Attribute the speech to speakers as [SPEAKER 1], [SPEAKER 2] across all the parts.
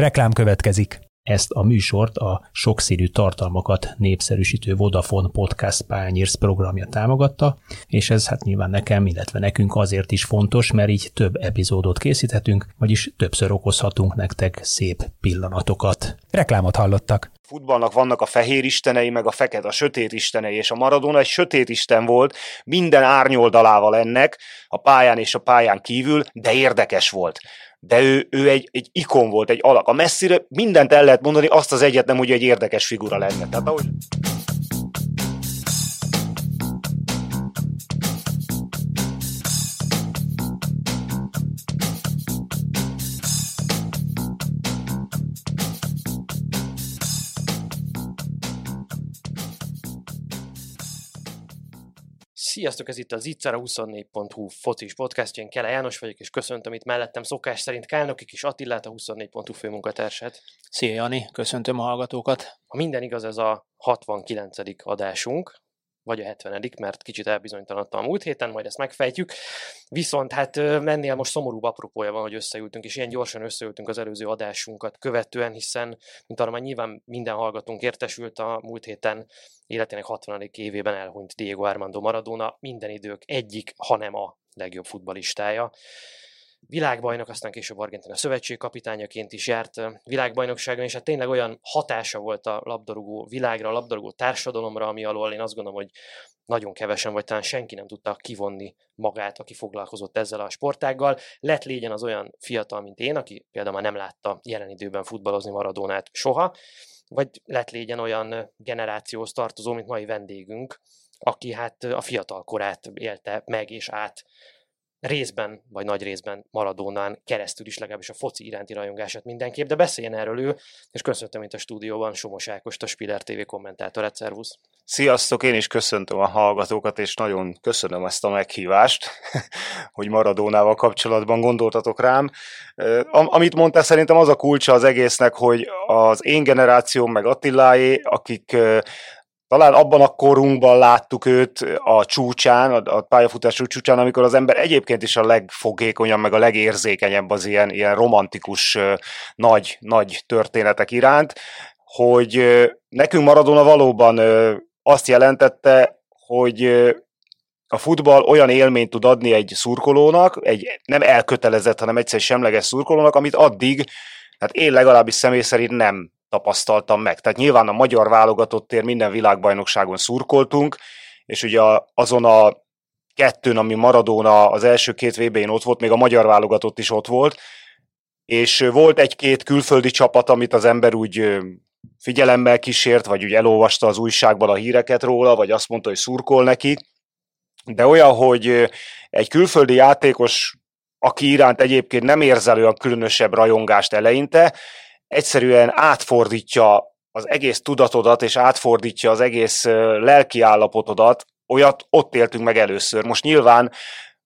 [SPEAKER 1] Reklám következik.
[SPEAKER 2] Ezt a műsort a sokszínű tartalmakat népszerűsítő Vodafone Podcast Pányérsz programja támogatta, és ez hát nyilván nekem, illetve nekünk azért is fontos, mert így több epizódot készíthetünk, vagyis többször okozhatunk nektek szép pillanatokat.
[SPEAKER 1] Reklámot hallottak
[SPEAKER 3] futballnak vannak a fehér istenei, meg a fekete, a sötét istenei, és a Maradona egy sötét isten volt, minden árnyoldalával ennek, a pályán és a pályán kívül, de érdekes volt de ő, ő egy, egy ikon volt, egy alak. A messzire mindent el lehet mondani, azt az egyet nem, hogy egy érdekes figura lenne. Tehát ahogy...
[SPEAKER 4] Sziasztok, ez itt az Itzara 24.hu focis podcastja, én Kele János vagyok, és köszöntöm itt mellettem szokás szerint Kálnokik és Attillát, a 24.hu főmunkatársát.
[SPEAKER 5] Szia Jani, köszöntöm a hallgatókat.
[SPEAKER 4] Ha minden igaz, ez a 69. adásunk, vagy a 70 mert kicsit elbizonytalanodtam a múlt héten, majd ezt megfejtjük. Viszont hát mennél most szomorúbb apropója van, hogy összeültünk, és ilyen gyorsan összeültünk az előző adásunkat követően, hiszen, mint arra már nyilván minden hallgatónk értesült a múlt héten életének 60. évében elhunyt Diego Armando Maradona, minden idők egyik, hanem a legjobb futbalistája világbajnok, aztán később Argentina szövetségkapitányaként is járt világbajnokságon, és hát tényleg olyan hatása volt a labdarúgó világra, a labdarúgó társadalomra, ami alól én azt gondolom, hogy nagyon kevesen, vagy talán senki nem tudta kivonni magát, aki foglalkozott ezzel a sportággal. Lett légyen az olyan fiatal, mint én, aki például már nem látta jelen időben futballozni Maradónát soha, vagy lett légyen olyan generációhoz tartozó, mint mai vendégünk, aki hát a fiatal korát élte meg és át részben, vagy nagy részben Maradónán keresztül is legalábbis a foci iránti rajongását mindenképp, de beszéljen erről ő, és köszöntöm itt a stúdióban Somos Ákost, a Spiller TV kommentátorát, szervusz!
[SPEAKER 3] Sziasztok, én is köszöntöm a hallgatókat, és nagyon köszönöm ezt a meghívást, hogy Maradónával kapcsolatban gondoltatok rám. Amit mondtál, szerintem az a kulcsa az egésznek, hogy az én generációm, meg Attiláé, akik talán abban a korunkban láttuk őt a csúcsán, a, a pályafutás csúcsán, amikor az ember egyébként is a legfogékonyabb, meg a legérzékenyebb az ilyen, ilyen romantikus, nagy, nagy történetek iránt, hogy nekünk Maradona valóban azt jelentette, hogy a futball olyan élményt tud adni egy szurkolónak, egy nem elkötelezett, hanem egyszer semleges szurkolónak, amit addig, hát én legalábbis személy szerint nem tapasztaltam meg. Tehát nyilván a magyar válogatottért minden világbajnokságon szurkoltunk, és ugye azon a kettőn, ami Maradona az első két vb ott volt, még a magyar válogatott is ott volt, és volt egy-két külföldi csapat, amit az ember úgy figyelemmel kísért, vagy úgy elolvasta az újságban a híreket róla, vagy azt mondta, hogy szurkol neki, de olyan, hogy egy külföldi játékos, aki iránt egyébként nem érzel olyan különösebb rajongást eleinte, egyszerűen átfordítja az egész tudatodat, és átfordítja az egész lelki állapotodat, olyat ott éltünk meg először. Most nyilván,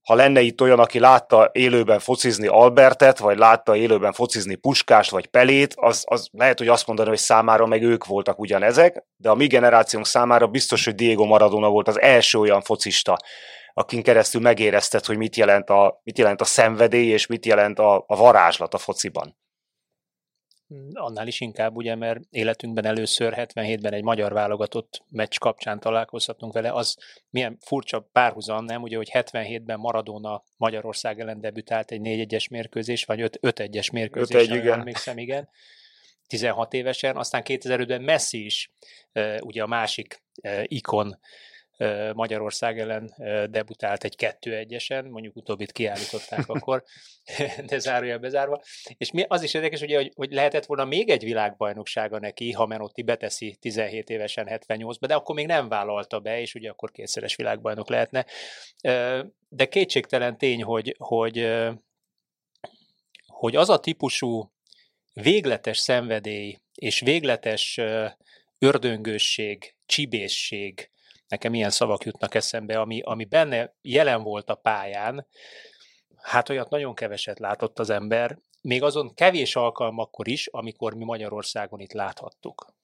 [SPEAKER 3] ha lenne itt olyan, aki látta élőben focizni Albertet, vagy látta élőben focizni Puskást, vagy Pelét, az, az lehet, hogy azt mondani, hogy számára meg ők voltak ugyanezek, de a mi generációnk számára biztos, hogy Diego Maradona volt az első olyan focista, akin keresztül megérezted, hogy mit jelent a, mit jelent a szenvedély, és mit jelent a, a varázslat a fociban.
[SPEAKER 5] Annál is inkább, ugye, mert életünkben először 77-ben egy magyar válogatott meccs kapcsán találkozhatunk vele, az milyen furcsa párhuzam, nem? Ugye, hogy 77-ben Maradona Magyarország ellen debütált egy 4-1-es mérkőzés, vagy 5-1-es mérkőzés, 5-1, igen. emlékszem, igen. 16 évesen, aztán 2005-ben Messi is, ugye a másik ikon Magyarország ellen debutált egy 2-1-esen, mondjuk utóbbit kiállították akkor, de zárójel bezárva. És mi, az is érdekes, ugye, hogy, hogy lehetett volna még egy világbajnoksága neki, ha Menotti beteszi 17 évesen 78-ba, de akkor még nem vállalta be, és ugye akkor kétszeres világbajnok lehetne. De kétségtelen tény, hogy, hogy, hogy az a típusú végletes szenvedély és végletes ördöngősség, csibészség, nekem ilyen szavak jutnak eszembe, ami, ami benne jelen volt a pályán, hát olyat nagyon keveset látott az ember, még azon kevés alkalmakkor is, amikor mi Magyarországon itt láthattuk.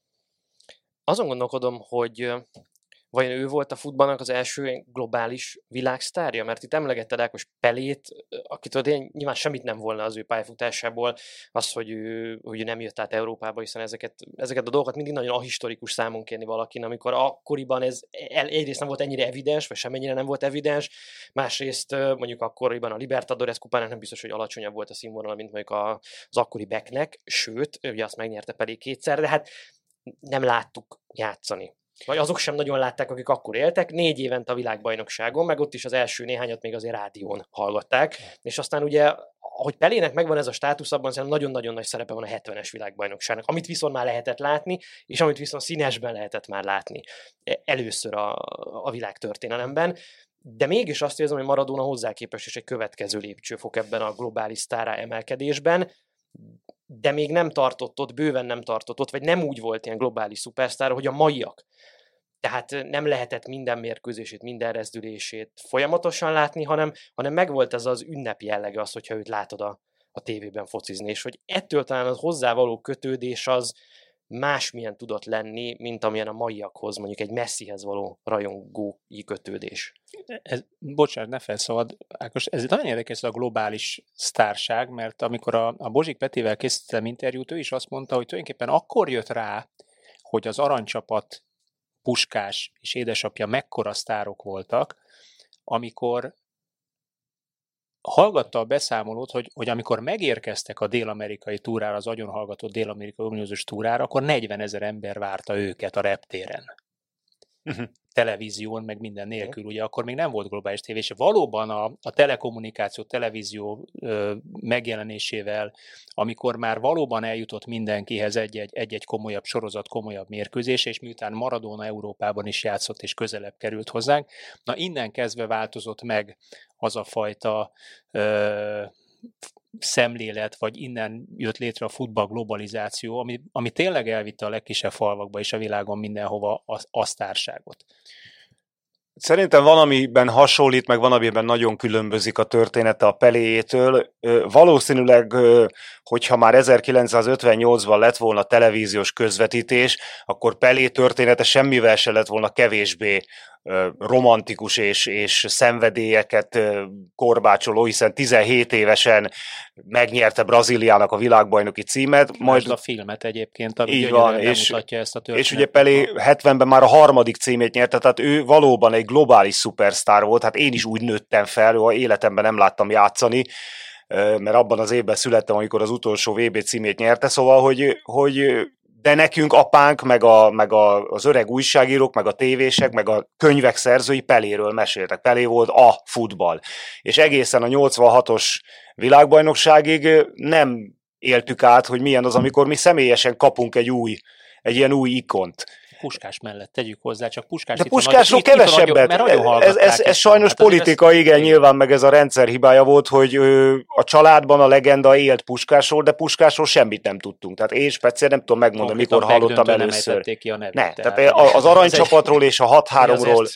[SPEAKER 4] Azon gondolkodom, hogy vajon ő volt a futballnak az első globális világsztárja? Mert itt emlegetted Ákos Pelét, akitől én nyilván semmit nem volna az ő pályafutásából, az, hogy ő, hogy ő nem jött át Európába, hiszen ezeket, ezeket a dolgokat mindig nagyon ahistorikus számon kérni valakin, amikor akkoriban ez egyrészt nem volt ennyire evidens, vagy semennyire nem volt evidens, másrészt mondjuk akkoriban a Libertadores kupán nem biztos, hogy alacsonyabb volt a színvonal, mint mondjuk az akkori Becknek, sőt, ugye azt megnyerte Pelé kétszer, de hát nem láttuk játszani vagy azok sem nagyon látták, akik akkor éltek, négy évent a világbajnokságon, meg ott is az első néhányat még azért rádión hallgatták, és aztán ugye ahogy Pelének megvan ez a státusz, abban szerintem nagyon-nagyon nagy szerepe van a 70-es világbajnokságnak, amit viszont már lehetett látni, és amit viszont színesben lehetett már látni. E, először a, a világ történelemben. De mégis azt érzem, hogy Maradona hozzá képest is egy következő lépcsőfok ebben a globális sztárá emelkedésben, de még nem tartott ott, bőven nem tartott ott, vagy nem úgy volt ilyen globális szupersztár, hogy a maiak. Tehát nem lehetett minden mérkőzését, minden rezdülését folyamatosan látni, hanem, hanem megvolt ez az ünnep jellege az, hogyha őt látod a, a tévében focizni, és hogy ettől talán az hozzávaló kötődés az másmilyen tudott lenni, mint amilyen a maiakhoz, mondjuk egy messzihez való rajongói kötődés.
[SPEAKER 5] Ez, bocsánat, ne felszabad, Ákos, ez nagyon érdekes a globális sztárság, mert amikor a, a Bozsik Petivel készítettem interjút, ő is azt mondta, hogy tulajdonképpen akkor jött rá, hogy az aranycsapat Puskás és édesapja mekkora sztárok voltak, amikor hallgatta a beszámolót, hogy, hogy amikor megérkeztek a dél-amerikai túrára, az agyonhallgatott dél-amerikai uniózus túrára, akkor 40 ezer ember várta őket a reptéren. Uh-huh. Televízión, meg minden nélkül, ugye akkor még nem volt globális tévé, és valóban a, a telekommunikáció, televízió ö, megjelenésével, amikor már valóban eljutott mindenkihez egy-egy, egy-egy komolyabb sorozat, komolyabb mérkőzés, és miután Maradona Európában is játszott, és közelebb került hozzánk, na innen kezdve változott meg az a fajta ö, szemlélet, vagy innen jött létre a futball globalizáció, ami, ami tényleg elvitte a legkisebb falvakba és a világon mindenhova az asztárságot.
[SPEAKER 3] Szerintem van, amiben hasonlít, meg van, amiben nagyon különbözik a története a Peléjétől. Valószínűleg, hogyha már 1958-ban lett volna televíziós közvetítés, akkor Pelé története semmivel se lett volna kevésbé romantikus és, és szenvedélyeket korbácsoló, hiszen 17 évesen megnyerte Brazíliának a világbajnoki címet.
[SPEAKER 5] Majd a filmet egyébként, ami
[SPEAKER 3] így van, és, ezt a történet. És ugye Pelé 70-ben már a harmadik címét nyerte, tehát ő valóban egy globális szupersztár volt, hát én is úgy nőttem fel, hogy életemben nem láttam játszani, mert abban az évben születtem, amikor az utolsó VB címét nyerte, szóval, hogy, hogy de nekünk apánk, meg, a, meg a, az öreg újságírók, meg a tévések, meg a könyvek szerzői Peléről meséltek. Pelé volt a futball. És egészen a 86-os világbajnokságig nem éltük át, hogy milyen az, amikor mi személyesen kapunk egy új, egy ilyen új ikont.
[SPEAKER 5] Puskás mellett tegyük hozzá, csak Puskás
[SPEAKER 3] De Puskásról kevesebbet. Ez, ez, ez sajnos hát politika, ez igen, nyilván meg ez a rendszer hibája volt, hogy ö, a családban a legenda élt Puskásról, de Puskásról semmit nem tudtunk. Tehát én speciál nem tudom megmondani, mikor hallottam először.
[SPEAKER 5] Ki a nevét,
[SPEAKER 3] ne, tehát, tehát az aranycsapatról és a 6-3-ról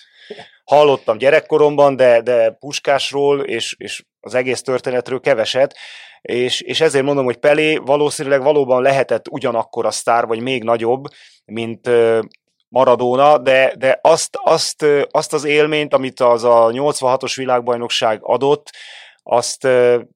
[SPEAKER 3] hallottam gyerekkoromban, de, de Puskásról és, és az egész történetről keveset, és, és ezért mondom, hogy Pelé valószínűleg valóban lehetett ugyanakkor a sztár, vagy még nagyobb, mint Maradona, de, de azt, azt, azt az élményt, amit az a 86-os világbajnokság adott, azt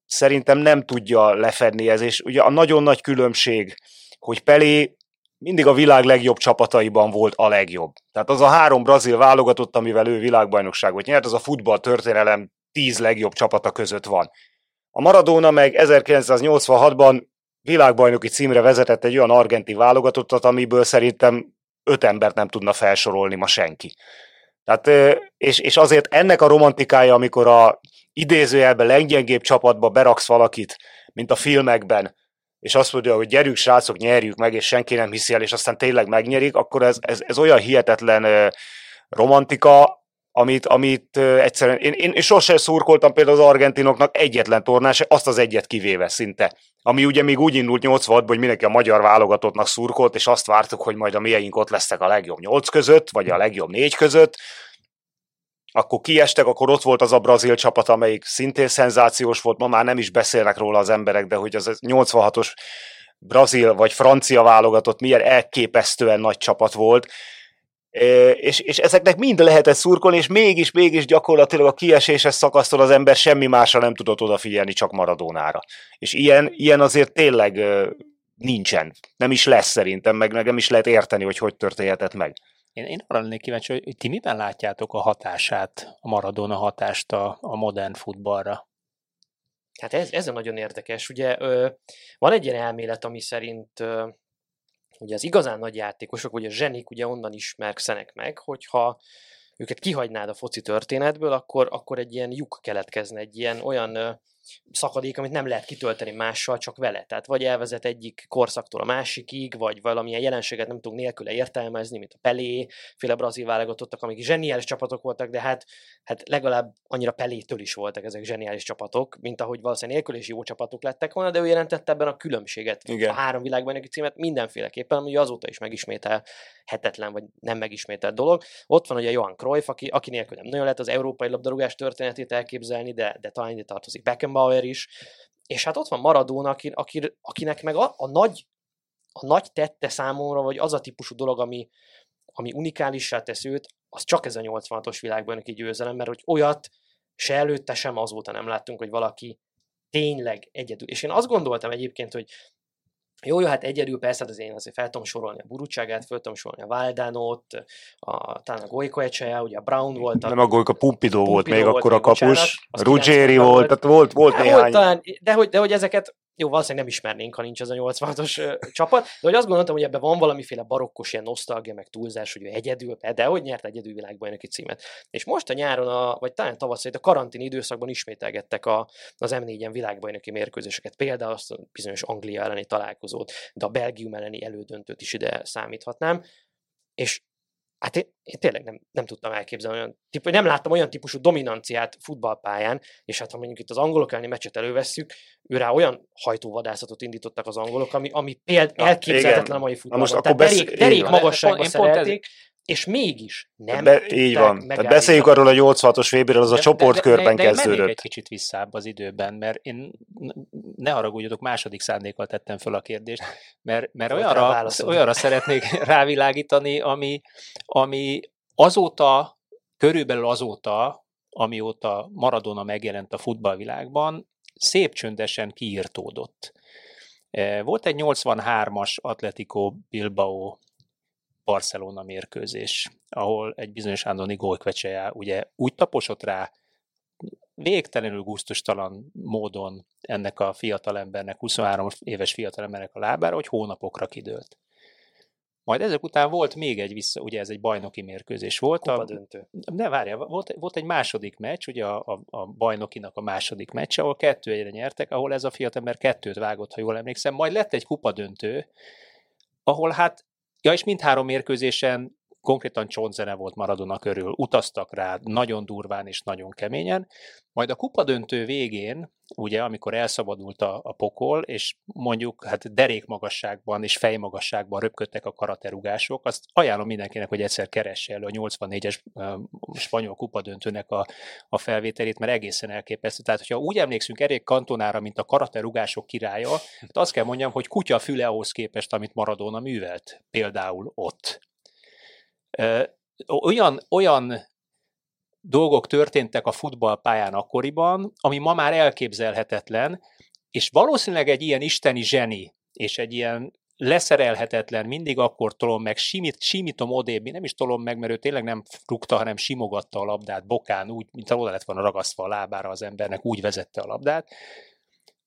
[SPEAKER 3] szerintem nem tudja lefedni ez, és ugye a nagyon nagy különbség, hogy Pelé mindig a világ legjobb csapataiban volt a legjobb. Tehát az a három brazil válogatott, amivel ő világbajnokságot nyert, az a futball történelem tíz legjobb csapata között van. A Maradona meg 1986-ban világbajnoki címre vezetett egy olyan argenti válogatottat, amiből szerintem öt embert nem tudna felsorolni ma senki. Tehát, és, és azért ennek a romantikája, amikor a idézőjelben leggyengébb csapatba beraksz valakit, mint a filmekben, és azt mondja, hogy gyerünk srácok, nyerjük meg, és senki nem hiszi el, és aztán tényleg megnyerik, akkor ez, ez, ez olyan hihetetlen romantika, amit, amit egyszerűen, én, én, sosem szurkoltam például az argentinoknak egyetlen tornás, azt az egyet kivéve szinte. Ami ugye még úgy indult 86 hogy mindenki a magyar válogatottnak szurkolt, és azt vártuk, hogy majd a mieink ott lesznek a legjobb nyolc között, vagy a legjobb négy között, akkor kiestek, akkor ott volt az a brazil csapat, amelyik szintén szenzációs volt, ma már nem is beszélnek róla az emberek, de hogy az 86-os brazil vagy francia válogatott milyen elképesztően nagy csapat volt, és, és ezeknek mind lehetett szurkolni, és mégis, mégis gyakorlatilag a kieséses szakasztól az ember semmi másra nem tudott odafigyelni, csak Maradónára. És ilyen, ilyen azért tényleg nincsen. Nem is lesz szerintem, meg, meg nem is lehet érteni, hogy hogy történhetett meg.
[SPEAKER 5] Én, én arra lennék kíváncsi, hogy ti miben látjátok a hatását, a Maradona hatást a, a modern futballra?
[SPEAKER 4] Hát ez, ez a nagyon érdekes. Ugye ö, van egy ilyen elmélet, ami szerint ö, ugye az igazán nagy játékosok, ugye a zsenik ugye onnan ismerkszenek meg, hogyha őket kihagynád a foci történetből, akkor, akkor egy ilyen lyuk keletkezne, egy ilyen olyan szakadék, amit nem lehet kitölteni mással, csak vele. Tehát vagy elvezet egyik korszaktól a másikig, vagy valamilyen jelenséget nem tudunk nélküle értelmezni, mint a Pelé, féle brazil válogatottak, amik zseniális csapatok voltak, de hát, hát legalább annyira Pelétől is voltak ezek zseniális csapatok, mint ahogy valószínűleg nélkül is jó csapatok lettek volna, de ő jelentette ebben a különbséget. Igen. A három világban címet mindenféleképpen, ami azóta is megismételhetetlen, vagy nem megismételt dolog. Ott van ugye Johan Cruyff, aki, aki nélkül nem nagyon lehet az európai labdarúgás történetét elképzelni, de, de talán ide tartozik Beckenbauer, Beckenbauer is, és hát ott van Maradona, aki, aki, akinek meg a, a, nagy, a nagy tette számomra, vagy az a típusú dolog, ami, ami unikálissá tesz őt, az csak ez a 86-os világbajnoki győzelem, mert hogy olyat se előtte, sem azóta nem láttunk, hogy valaki tényleg egyedül. És én azt gondoltam egyébként, hogy jó, jó, hát egyedül persze, hát az én azért fel tudom sorolni a Burutságát, fel tudom sorolni a Valdánót, a, talán a Golyko Ecseja, ugye a Brown volt.
[SPEAKER 3] A, Nem a Golyko, Pumpidó volt még akkor a kapus, Ruggeri volt, tehát volt, volt néhány. Volt, talán,
[SPEAKER 4] de, hogy, de hogy ezeket jó, valószínűleg nem ismernénk, ha nincs ez a 86-os csapat, de hogy azt gondoltam, hogy ebben van valamiféle barokkos ilyen nosztalgia, meg túlzás, hogy ő egyedül, de hogy nyert egyedül világbajnoki címet. És most a nyáron, a, vagy talán tavasszal, a karantén időszakban ismételgettek a, az M4-en világbajnoki mérkőzéseket, például azt a bizonyos Anglia elleni találkozót, de a Belgium elleni elődöntőt is ide számíthatnám. És Hát én, én tényleg nem, nem tudtam elképzelni olyan típus, nem láttam olyan típusú dominanciát futballpályán, és hát ha mondjuk itt az angolok elleni meccset elővesszük, ő rá olyan hajtóvadászatot indítottak az angolok, ami, ami péld, elképzelhetetlen a mai futballban. Most Tehát derék, derék magasságban szerelték, és mégis nem
[SPEAKER 3] Be, Így van. Tehát beszéljük arról a 86-os vb az de, a csoportkörben de, de, de, kezdődött. De
[SPEAKER 5] egy kicsit visszább az időben, mert én ne haragudjatok, második szándékkal tettem föl a kérdést, mert, mert olyanra, olyanra szeretnék rávilágítani, ami, ami azóta, körülbelül azóta, amióta Maradona megjelent a futballvilágban, szép csöndesen kiírtódott. E, volt egy 83-as Atletico Bilbao Barcelona mérkőzés, ahol egy bizonyos Andoni Golkvecseja ugye úgy taposott rá végtelenül gusztustalan módon ennek a fiatalembernek, 23 éves fiatalembernek a lábára, hogy hónapokra kidőlt. Majd ezek után volt még egy vissza, ugye ez egy bajnoki mérkőzés volt.
[SPEAKER 4] Kupa a, döntő.
[SPEAKER 5] Ne, várja, volt, volt egy második meccs, ugye a, a, a bajnokinak a második meccs, ahol kettő egyre nyertek, ahol ez a fiatalember kettőt vágott, ha jól emlékszem. Majd lett egy kupa döntő, ahol hát Ja, és mindhárom mérkőzésen konkrétan csontzene volt Maradona körül, utaztak rá nagyon durván és nagyon keményen, majd a kupadöntő végén, ugye, amikor elszabadult a, a pokol, és mondjuk hát derék magasságban és fejmagasságban röpködtek a karaterugások, azt ajánlom mindenkinek, hogy egyszer keresse elő a 84-es uh, spanyol kupadöntőnek a, a felvételét, mert egészen elképesztő. Tehát, hogyha úgy emlékszünk Erék Kantonára, mint a karaterugások királya, hát azt kell mondjam, hogy kutya füle ahhoz képest, amit Maradona művelt, például ott olyan, olyan dolgok történtek a futballpályán akkoriban, ami ma már elképzelhetetlen, és valószínűleg egy ilyen isteni zseni, és egy ilyen leszerelhetetlen, mindig akkor tolom meg, simít, simítom odébb, nem is tolom meg, mert ő tényleg nem rúgta, hanem simogatta a labdát bokán, úgy, mint oda lett volna ragasztva a lábára az embernek, úgy vezette a labdát,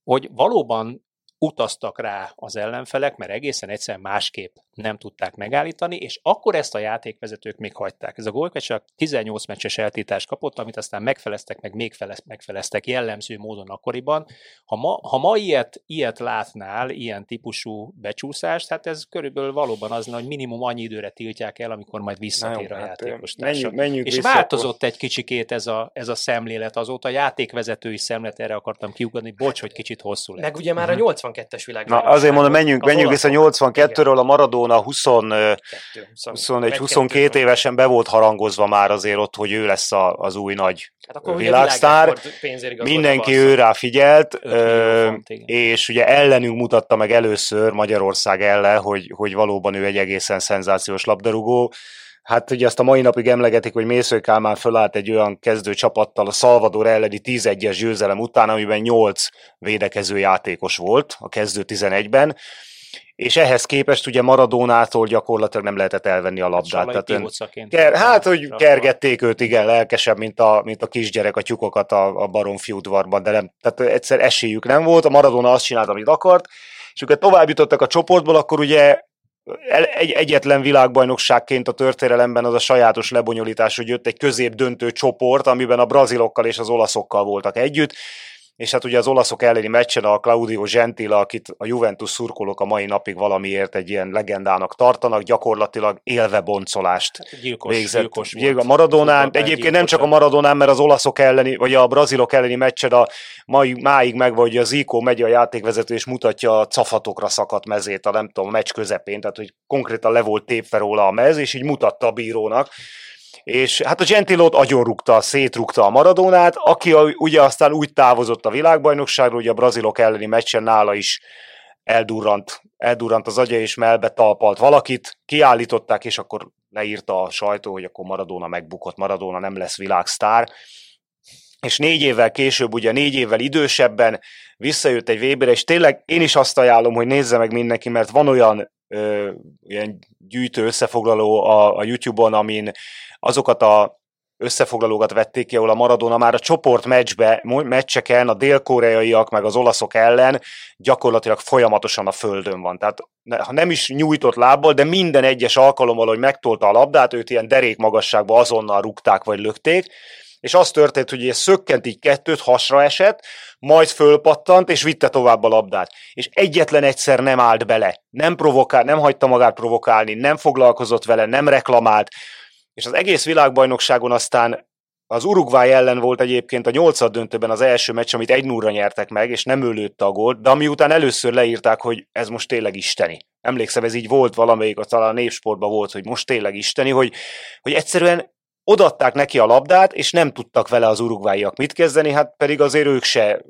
[SPEAKER 5] hogy valóban utaztak rá az ellenfelek, mert egészen egyszerűen másképp nem tudták megállítani, és akkor ezt a játékvezetők még hagyták. Ez a gólka csak 18 meccses eltítást kapott, amit aztán megfeleztek, meg még felez, megfeleztek jellemző módon akkoriban. Ha ma, ha ma ilyet, ilyet látnál, ilyen típusú becsúszást, hát ez körülbelül valóban az, hogy minimum annyi időre tiltják el, amikor majd visszatér Nem, a hát játékos menjünk, menjünk És vissza, változott akkor... egy kicsikét ez a, ez a szemlélet azóta, a játékvezetői szemlet, erre akartam kiugrani, bocs, hogy kicsit hosszú lett.
[SPEAKER 4] Meg ugye már a 82-es világ.
[SPEAKER 3] Na, azért mondom, menjünk, menjünk vissza 82-ről, a Maradona 20, 21, 22 évesen be volt harangozva már azért ott, hogy ő lesz a, az új nagy hát akkor világsztár. Mindenki őrá figyelt, ö, és ugye ellenünk mutatta meg először Magyarország ellen, hogy, hogy valóban ő egy egészen szenzációs labdarúgó hát ugye ezt a mai napig emlegetik, hogy Mésző Kálmán fölállt egy olyan kezdő csapattal a Salvador elleni 11-es győzelem után, amiben 8 védekező játékos volt a kezdő 11-ben, és ehhez képest ugye Maradónától gyakorlatilag nem lehetett elvenni a labdát.
[SPEAKER 5] Tehát
[SPEAKER 3] ön, ker, hát, hogy kergették őt, igen, lelkesebb, mint a, mint a kisgyerek a tyukokat a, a baromfi udvarban, de nem, tehát egyszer esélyük nem volt, a Maradona azt csinált, amit akart, és amikor tovább jutottak a csoportból, akkor ugye egy, egyetlen világbajnokságként a történelemben az a sajátos lebonyolítás, hogy jött egy középdöntő csoport, amiben a brazilokkal és az olaszokkal voltak együtt, és hát ugye az olaszok elleni meccsen a Claudio Gentile, akit a Juventus szurkolók a mai napig valamiért egy ilyen legendának tartanak, gyakorlatilag élve boncolást hát, gyilkos, végzett. Gyilkos volt. Maradonán, egyébként nem csak a Maradonán, mert az olaszok elleni, vagy a brazilok elleni meccsen a mai, máig meg, vagy a Zico megy a játékvezető, és mutatja a cafatokra szakadt mezét a nem tudom, a meccs közepén, tehát hogy konkrétan le volt tépve róla a mez, és így mutatta a bírónak, és hát a Gentilót agyonrugta, szétrugta a Maradónát, aki a, ugye aztán úgy távozott a világbajnokságról, hogy a brazilok elleni meccsen nála is eldurrant, eldurrant az agya, és melbe talpalt valakit, kiállították, és akkor leírta a sajtó, hogy akkor Maradona megbukott, Maradona nem lesz világsztár, és négy évvel később, ugye négy évvel idősebben visszajött egy Weber, és tényleg én is azt ajánlom, hogy nézze meg mindenki, mert van olyan ö, ilyen gyűjtő összefoglaló a, a YouTube-on, amin azokat a összefoglalókat vették ki, ahol a Maradona már a csoport meccsbe, meccseken a dél-koreaiak meg az olaszok ellen gyakorlatilag folyamatosan a földön van. Tehát ha nem is nyújtott lábbal, de minden egyes alkalommal, hogy megtolta a labdát, őt ilyen derék magasságba azonnal rúgták vagy lökték, és az történt, hogy ez szökkent így kettőt, hasra esett, majd fölpattant, és vitte tovább a labdát. És egyetlen egyszer nem állt bele, nem provokál, nem hagyta magát provokálni, nem foglalkozott vele, nem reklamált, és az egész világbajnokságon aztán az Uruguay ellen volt egyébként a nyolcad döntőben az első meccs, amit egy núra nyertek meg, és nem őlőtte a gólt, de ami után először leírták, hogy ez most tényleg isteni. Emlékszem, ez így volt valamelyik, talán a népsportban volt, hogy most tényleg isteni, hogy, hogy egyszerűen odatták neki a labdát, és nem tudtak vele az urugváiak mit kezdeni, hát pedig azért ők se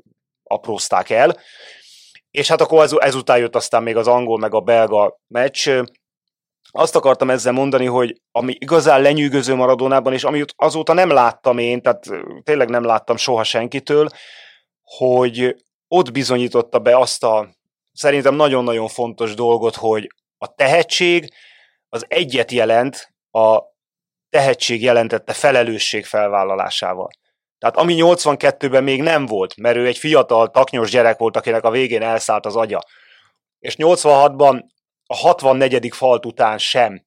[SPEAKER 3] aprózták el. És hát akkor ezután jött aztán még az angol meg a belga meccs, azt akartam ezzel mondani, hogy ami igazán lenyűgöző Maradonában, és amit azóta nem láttam én, tehát tényleg nem láttam soha senkitől, hogy ott bizonyította be azt a szerintem nagyon-nagyon fontos dolgot, hogy a tehetség az egyet jelent a tehetség jelentette felelősség felvállalásával. Tehát ami 82-ben még nem volt, mert ő egy fiatal, taknyos gyerek volt, akinek a végén elszállt az agya. És 86-ban a 64. falt után sem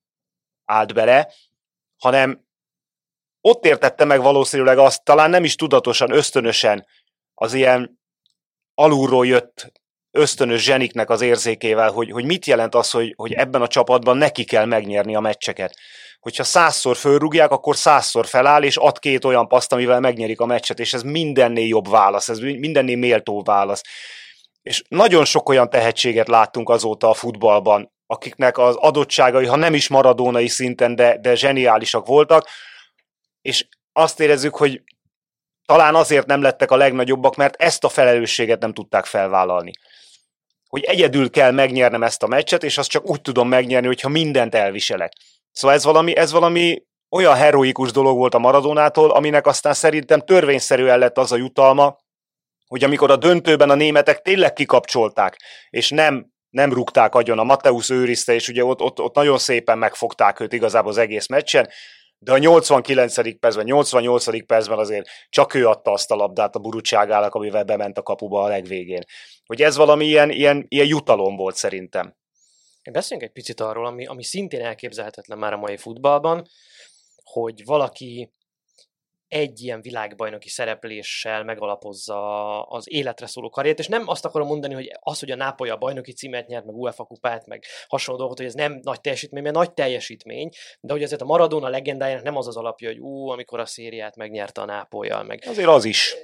[SPEAKER 3] állt bele, hanem ott értette meg valószínűleg azt, talán nem is tudatosan, ösztönösen az ilyen alulról jött ösztönös zseniknek az érzékével, hogy, hogy mit jelent az, hogy, hogy ebben a csapatban neki kell megnyerni a meccseket. Hogyha százszor fölrúgják, akkor százszor feláll, és ad két olyan paszt, amivel megnyerik a meccset, és ez mindennél jobb válasz, ez mindennél méltó válasz. És nagyon sok olyan tehetséget láttunk azóta a futballban, akiknek az adottságai, ha nem is maradónai szinten, de, de zseniálisak voltak, és azt érezzük, hogy talán azért nem lettek a legnagyobbak, mert ezt a felelősséget nem tudták felvállalni. Hogy egyedül kell megnyernem ezt a meccset, és azt csak úgy tudom megnyerni, hogyha mindent elviselek. Szóval ez valami, ez valami olyan heroikus dolog volt a Maradonától, aminek aztán szerintem törvényszerűen lett az a jutalma, hogy amikor a döntőben a németek tényleg kikapcsolták, és nem nem rúgták agyon, a Mateusz őrizte, és ugye ott, ott, ott nagyon szépen megfogták őt igazából az egész meccsen, de a 89. percben, 88. percben azért csak ő adta azt a labdát a burutságának, amivel bement a kapuba a legvégén. Hogy ez valami ilyen, ilyen, ilyen jutalom volt szerintem.
[SPEAKER 4] Beszéljünk egy picit arról, ami, ami szintén elképzelhetetlen már a mai futballban, hogy valaki egy ilyen világbajnoki szerepléssel megalapozza az életre szóló karriert, és nem azt akarom mondani, hogy az, hogy a Nápoly a bajnoki címet nyert, meg UEFA kupát, meg hasonló dolgot, hogy ez nem nagy teljesítmény, mert nagy teljesítmény, de hogy azért a Maradona legendájának nem az az alapja, hogy ú, amikor a szériát megnyerte a Nápolyal, meg...
[SPEAKER 3] Azért az is.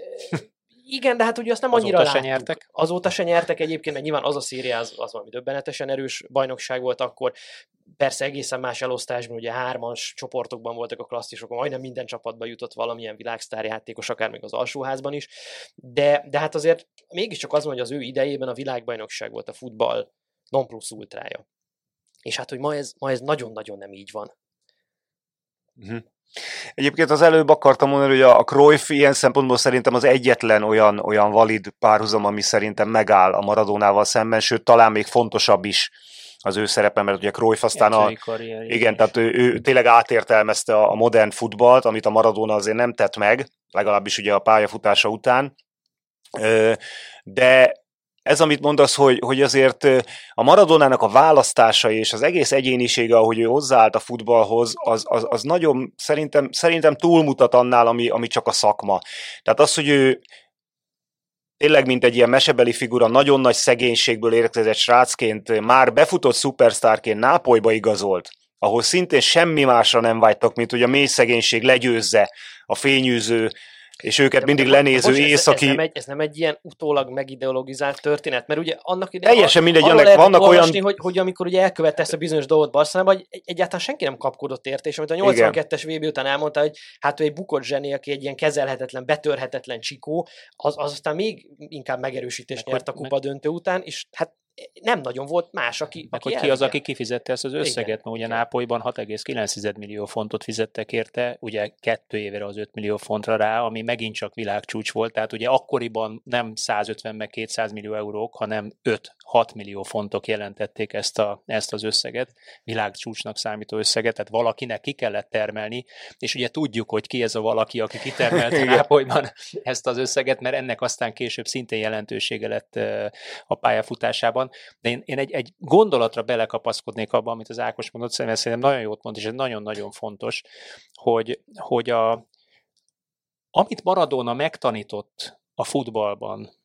[SPEAKER 4] Igen, de hát ugye azt nem annyira
[SPEAKER 5] Azóta se nyertek.
[SPEAKER 4] Azóta se nyertek egyébként, mert nyilván az a széria az, az valami döbbenetesen erős bajnokság volt akkor. Persze egészen más elosztásban, ugye hármas csoportokban voltak a klasszisok, majdnem minden csapatba jutott valamilyen világsztár játékos, akár még az alsóházban is. De, de hát azért mégiscsak az van, hogy az ő idejében a világbajnokság volt a futball non plus ultrája. És hát, hogy ma ez, ma ez nagyon-nagyon nem így van.
[SPEAKER 3] Uh-huh. Egyébként az előbb akartam mondani, hogy a Cruyff ilyen szempontból szerintem az egyetlen olyan, olyan valid párhuzam, ami szerintem megáll a Maradónával szemben, sőt talán még fontosabb is az ő szerepe, mert ugye Cruyff aztán a... Karrier, igen, tehát ő, ő tényleg átértelmezte a modern futballt, amit a Maradona azért nem tett meg, legalábbis ugye a pályafutása után, de ez, amit mondasz, hogy, hogy azért a Maradonának a választásai és az egész egyénisége, ahogy ő hozzáállt a futballhoz, az, az, az nagyon szerintem, szerintem túlmutat annál, ami, ami csak a szakma. Tehát az, hogy ő tényleg, mint egy ilyen mesebeli figura, nagyon nagy szegénységből érkezett srácként, már befutott szupersztárként Nápolyba igazolt, ahol szintén semmi másra nem vágytak, mint hogy a mély szegénység legyőzze a fényűző és őket mindig de, lenéző bocs, északi...
[SPEAKER 4] Ez, ez, nem egy, ez nem egy ilyen utólag megideologizált történet, mert ugye annak idején...
[SPEAKER 3] Teljesen mindegy, annak vannak olvasni,
[SPEAKER 4] olyan... Hogy, hogy amikor ugye elkövette ezt a bizonyos dolgot Barcelonában, hogy egyáltalán senki nem kapkodott érte, és amit a 82-es VB után elmondta, hogy hát ő egy bukott zseni, aki egy ilyen kezelhetetlen, betörhetetlen csikó, az, az aztán még inkább megerősítést nyert a kupa döntő után, és hát nem nagyon volt más, aki,
[SPEAKER 5] Meg aki hogy ki az, aki kifizette ezt az összeget, Igen. mert ugye Nápolyban 6,9 millió fontot fizettek érte, ugye kettő évre az 5 millió fontra rá, ami megint csak világcsúcs volt, tehát ugye akkoriban nem 150 meg 200 millió eurók, hanem 5-6 millió fontok jelentették ezt, a, ezt az összeget, világcsúcsnak számító összeget, tehát valakinek ki kellett termelni, és ugye tudjuk, hogy ki ez a valaki, aki kitermelte Nápolyban ezt az összeget, mert ennek aztán később szintén jelentősége lett a pályafutásában, de én, én egy, egy gondolatra belekapaszkodnék abba, amit az Ákos mondott, szerintem nagyon jót mond, és ez nagyon-nagyon fontos, hogy, hogy a, amit Maradona megtanított a futballban,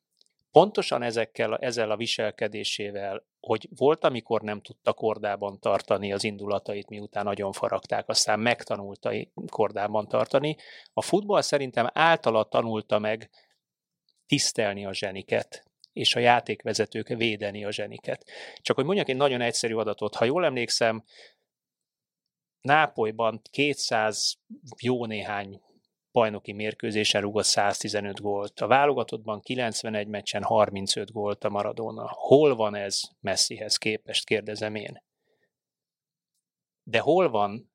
[SPEAKER 5] pontosan ezekkel, ezzel a viselkedésével, hogy volt, amikor nem tudta kordában tartani az indulatait, miután nagyon faragták, aztán megtanulta kordában tartani. A futball szerintem általa tanulta meg tisztelni a zseniket, és a játékvezetők védeni a zseniket. Csak hogy mondjak egy nagyon egyszerű adatot, ha jól emlékszem, Nápolyban 200 jó néhány bajnoki mérkőzésen rúgott 115 gólt. A válogatottban 91 meccsen 35 gólt a Maradona. Hol van ez Messihez képest, kérdezem én. De hol van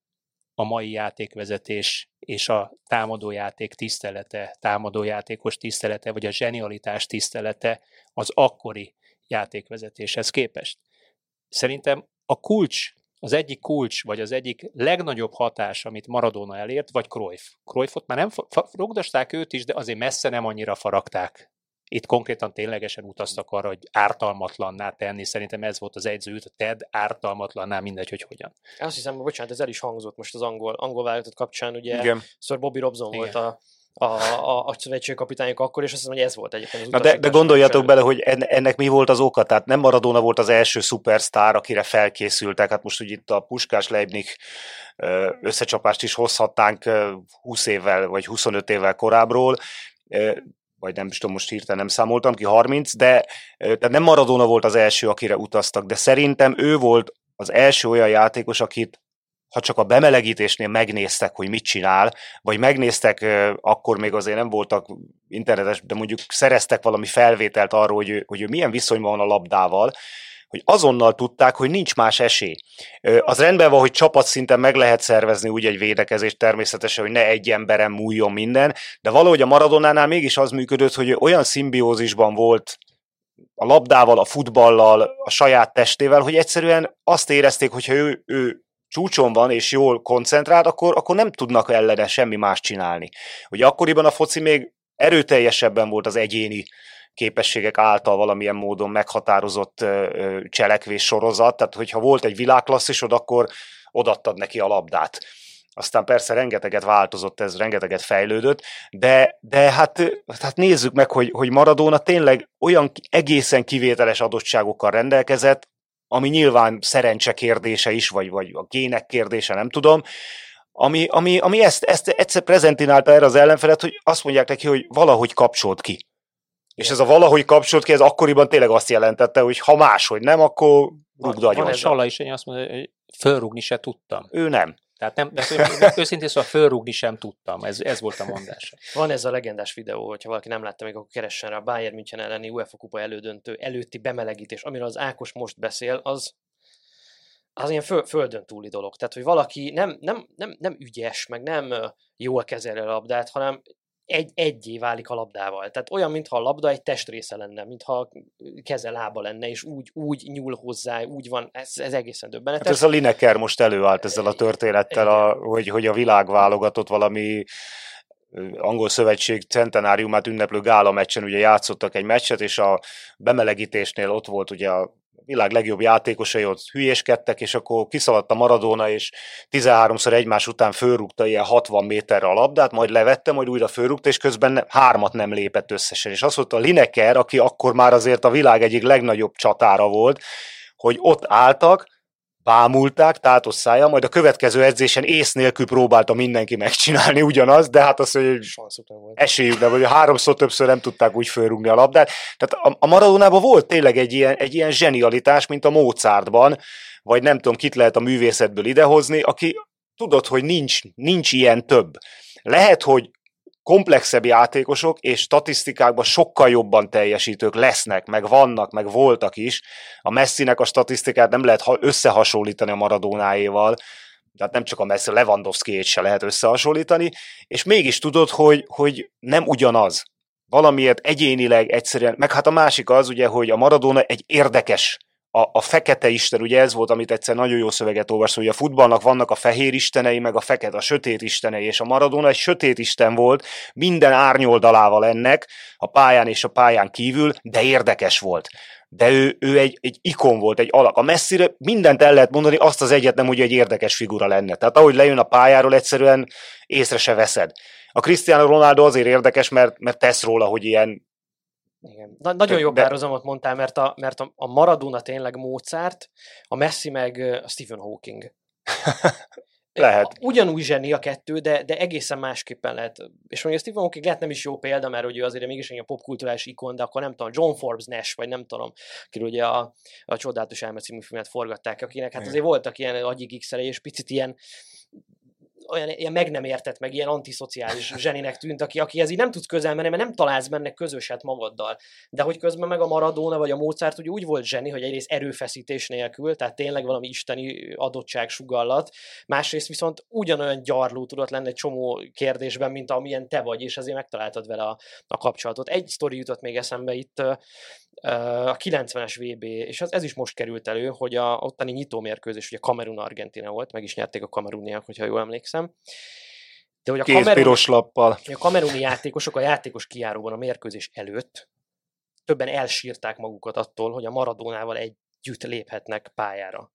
[SPEAKER 5] a mai játékvezetés és a támadójáték tisztelete, támadójátékos tisztelete, vagy a zsenialitás tisztelete az akkori játékvezetéshez képest. Szerintem a kulcs, az egyik kulcs, vagy az egyik legnagyobb hatás, amit Maradona elért, vagy Cruyff. Cruyffot már nem rogdasták őt is, de azért messze nem annyira faragták itt konkrétan ténylegesen utaztak arra, hogy ártalmatlanná tenni. Szerintem ez volt az egyző, hogy Ted ártalmatlanná, mindegy, hogy hogyan.
[SPEAKER 4] Azt hiszem, bocsánat, ez el is hangzott most az angol, angol válogatott kapcsán, ugye Igen. Sir Bobby Robson Igen. volt a, a, a, a szövetségkapitányok akkor, és azt hiszem, hogy ez volt egyébként az
[SPEAKER 3] Na de, de gondoljatok bele, hogy ennek mi volt az oka, tehát nem Maradona volt az első szupersztár, akire felkészültek, hát most ugye itt a Puskás Leibnik összecsapást is hozhatnánk 20 évvel vagy 25 évvel korábbról, vagy nem is tudom, most hirtelen nem számoltam ki, 30, de tehát nem Maradona volt az első, akire utaztak, de szerintem ő volt az első olyan játékos, akit ha csak a bemelegítésnél megnéztek, hogy mit csinál, vagy megnéztek, akkor még azért nem voltak internetes, de mondjuk szereztek valami felvételt arról, hogy ő, hogy ő milyen viszonyban van a labdával, hogy azonnal tudták, hogy nincs más esély. Az rendben van, hogy csapatszinten meg lehet szervezni úgy egy védekezést természetesen, hogy ne egy emberen múljon minden, de valahogy a Maradonánál mégis az működött, hogy olyan szimbiózisban volt a labdával, a futballal, a saját testével, hogy egyszerűen azt érezték, hogyha ő, ő csúcson van és jól koncentrált, akkor, akkor nem tudnak ellene semmi más csinálni. Ugye akkoriban a foci még erőteljesebben volt az egyéni képességek által valamilyen módon meghatározott cselekvés sorozat, tehát hogyha volt egy világklasszisod, akkor odattad neki a labdát. Aztán persze rengeteget változott ez, rengeteget fejlődött, de, de hát, hát nézzük meg, hogy, hogy Maradona tényleg olyan egészen kivételes adottságokkal rendelkezett, ami nyilván szerencse kérdése is, vagy, vagy a gének kérdése, nem tudom, ami, ami, ami ezt, ezt egyszer prezentinálta erre az ellenfelet, hogy azt mondják neki, hogy valahogy kapcsolt ki. És ez a valahogy kapcsolt ki, ez akkoriban tényleg azt jelentette, hogy ha máshogy nem, akkor rúgd agyon. Van
[SPEAKER 5] egy Sala is, én azt mondja, hogy fölrúgni se tudtam.
[SPEAKER 3] Ő nem.
[SPEAKER 5] Tehát nem, de őszintén szóval fölrúgni sem tudtam, ez, ez volt a mondás.
[SPEAKER 4] Van ez a legendás videó, hogyha valaki nem látta még, akkor keressen rá a Bayern München elleni UEFA kupa elődöntő előtti bemelegítés, amiről az Ákos most beszél, az az ilyen föl, földön túli dolog. Tehát, hogy valaki nem, nem, nem, nem ügyes, meg nem jól kezeli a labdát, hanem egy, egyé válik a labdával. Tehát olyan, mintha a labda egy testrésze lenne, mintha keze lába lenne, és úgy, úgy nyúl hozzá, úgy van, ez, ez egészen döbbenetes.
[SPEAKER 3] Hát ez a Lineker most előállt ezzel a történettel, a, hogy, hogy a világ válogatott valami angol szövetség centenáriumát ünneplő gála meccsen ugye játszottak egy meccset, és a bemelegítésnél ott volt ugye a világ legjobb játékosai ott hülyéskedtek, és akkor kiszaladt Maradona, és 13-szor egymás után fölrúgta ilyen 60 méterre a labdát, majd levette, majd újra fölrúgta, és közben ne, hármat nem lépett összesen. És azt mondta Lineker, aki akkor már azért a világ egyik legnagyobb csatára volt, hogy ott álltak, bámulták tátos szája, majd a következő edzésen ész nélkül próbálta mindenki megcsinálni ugyanaz, de hát az, hogy esélyük nem, hogy háromszor többször nem tudták úgy fölrúgni a labdát. Tehát a, a Maradonában volt tényleg egy ilyen, egy ilyen zsenialitás, mint a Mozartban, vagy nem tudom, kit lehet a művészetből idehozni, aki tudod, hogy nincs, nincs ilyen több. Lehet, hogy komplexebb játékosok és statisztikákban sokkal jobban teljesítők lesznek, meg vannak, meg voltak is. A Messinek a statisztikát nem lehet összehasonlítani a Maradónáéval, tehát nem csak a Messi, lewandowski se lehet összehasonlítani, és mégis tudod, hogy, hogy nem ugyanaz. Valamiért egyénileg egyszerűen, meg hát a másik az ugye, hogy a Maradona egy érdekes a, a fekete isten, ugye ez volt, amit egyszer nagyon jó szöveget olvasott, hogy a futballnak vannak a fehér istenei, meg a fekete, a sötét istenei, és a Maradona egy sötét isten volt, minden árnyoldalával ennek, a pályán és a pályán kívül, de érdekes volt. De ő, ő egy, egy ikon volt, egy alak. A messzire mindent el lehet mondani, azt az egyet nem, hogy egy érdekes figura lenne. Tehát ahogy lejön a pályáról, egyszerűen észre se veszed. A Cristiano Ronaldo azért érdekes, mert, mert tesz róla, hogy ilyen
[SPEAKER 4] igen. Na, nagyon jó párhuzamot mondtál, mert a, mert a, a Maradona tényleg Mozart, a Messi meg a Stephen Hawking.
[SPEAKER 3] lehet.
[SPEAKER 4] Ugyanúgy zseni a kettő, de, de egészen másképpen lehet. És mondjuk Stephen Hawking lehet nem is jó példa, mert ugye azért mégis egy popkulturális ikon, de akkor nem tudom, John Forbes Nash, vagy nem tudom, akiről ugye a, a Csodálatos Elme című filmet forgatták, akinek hát azért voltak ilyen agyig és picit ilyen olyan ilyen meg nem értett, meg ilyen antiszociális zseninek tűnt, aki, aki ez így nem tudsz közel menni, mert nem találsz benne közöset magaddal. De hogy közben meg a Maradona vagy a Mozart ugye úgy volt zseni, hogy egyrészt erőfeszítés nélkül, tehát tényleg valami isteni adottság sugallat, másrészt viszont ugyanolyan gyarló tudott lenni egy csomó kérdésben, mint amilyen te vagy, és azért megtaláltad vele a, a kapcsolatot. Egy sztori jutott még eszembe itt, a 90-es VB, és ez, ez is most került elő, hogy a ottani nyitómérkőzés, ugye Kamerun-Argentina volt, meg is nyerték a kameruniak, hogyha jól emlékszem.
[SPEAKER 3] De hogy a, kameruni, piros lappal.
[SPEAKER 4] a kameruni játékosok a játékos kiáróban a mérkőzés előtt többen elsírták magukat attól, hogy a Maradónával együtt léphetnek pályára.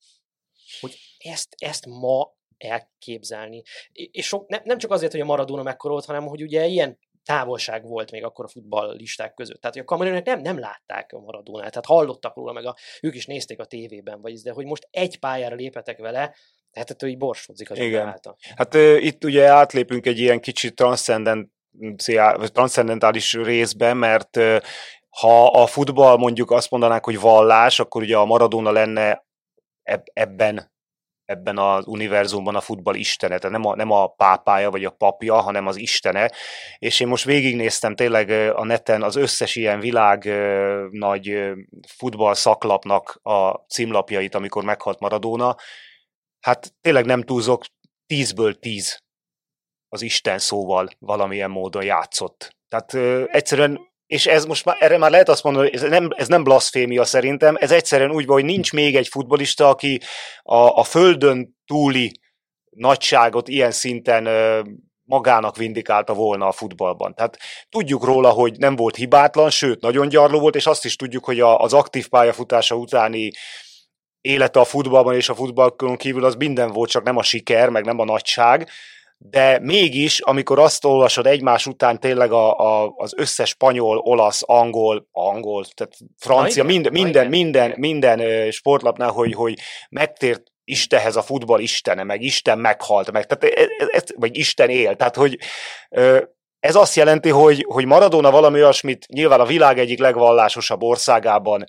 [SPEAKER 4] Hogy ezt, ezt ma elképzelni. És sok, nem, nem csak azért, hogy a Maradona mekkora volt, hanem hogy ugye ilyen távolság volt még akkor a futballisták között. Tehát hogy a kamerőnek nem, nem látták a Maradónát, tehát hallottak róla, meg a, ők is nézték a tévében, vagy de hogy most egy pályára lépetek vele, tehát ettől így borsodzik az
[SPEAKER 3] Igen. Által. Hát uh, itt ugye átlépünk egy ilyen kicsit transzcendentális részbe, mert uh, ha a futball mondjuk azt mondanák, hogy vallás, akkor ugye a Maradona lenne ebben ebben az univerzumban a futball istene, tehát nem a, nem a pápája vagy a papja, hanem az istene. És én most végignéztem tényleg a neten az összes ilyen világ nagy futball szaklapnak a címlapjait, amikor meghalt Maradona. Hát tényleg nem túlzok, tízből tíz az Isten szóval valamilyen módon játszott. Tehát ö, egyszerűen és ez most már, erre már lehet azt mondani, hogy ez nem, ez nem blaszfémia szerintem, ez egyszerűen úgy van, hogy nincs még egy futbolista, aki a, a földön túli nagyságot ilyen szinten ö, magának vindikálta volna a futballban. Tehát tudjuk róla, hogy nem volt hibátlan, sőt, nagyon gyarló volt, és azt is tudjuk, hogy a, az aktív pályafutása utáni élete a futballban és a futballon kívül az minden volt, csak nem a siker, meg nem a nagyság, de mégis, amikor azt olvasod egymás után tényleg a, a, az összes spanyol, olasz, angol, angol, tehát francia, Na, minden, minden, minden, minden, minden sportlapnál, hogy, hogy megtért Istenhez a futball istene, meg Isten meghalt, meg, tehát ez, e, ez, vagy Isten él, tehát hogy ez azt jelenti, hogy, hogy Maradona valami olyasmit nyilván a világ egyik legvallásosabb országában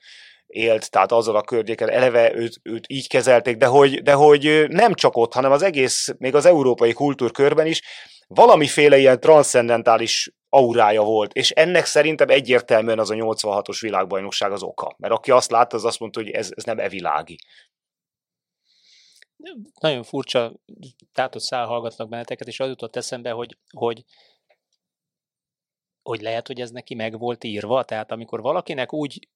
[SPEAKER 3] élt, tehát azzal a környéken eleve őt, őt így kezelték, de hogy, de hogy nem csak ott, hanem az egész, még az európai kultúrkörben is valamiféle ilyen transzcendentális aurája volt, és ennek szerintem egyértelműen az a 86-os világbajnokság az oka. Mert aki azt látta, az azt mondta, hogy ez, ez nem evilági.
[SPEAKER 5] nagyon furcsa tátott szál hallgatnak benneteket, és az jutott eszembe, hogy, hogy hogy lehet, hogy ez neki meg volt írva, tehát amikor valakinek úgy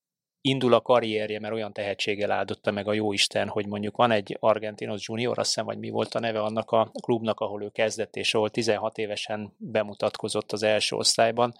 [SPEAKER 5] indul a karrierje, mert olyan tehetséggel áldotta meg a jóisten, hogy mondjuk van egy Argentinos Junior, azt hiszem, vagy mi volt a neve annak a klubnak, ahol ő kezdett, és ahol 16 évesen bemutatkozott az első osztályban,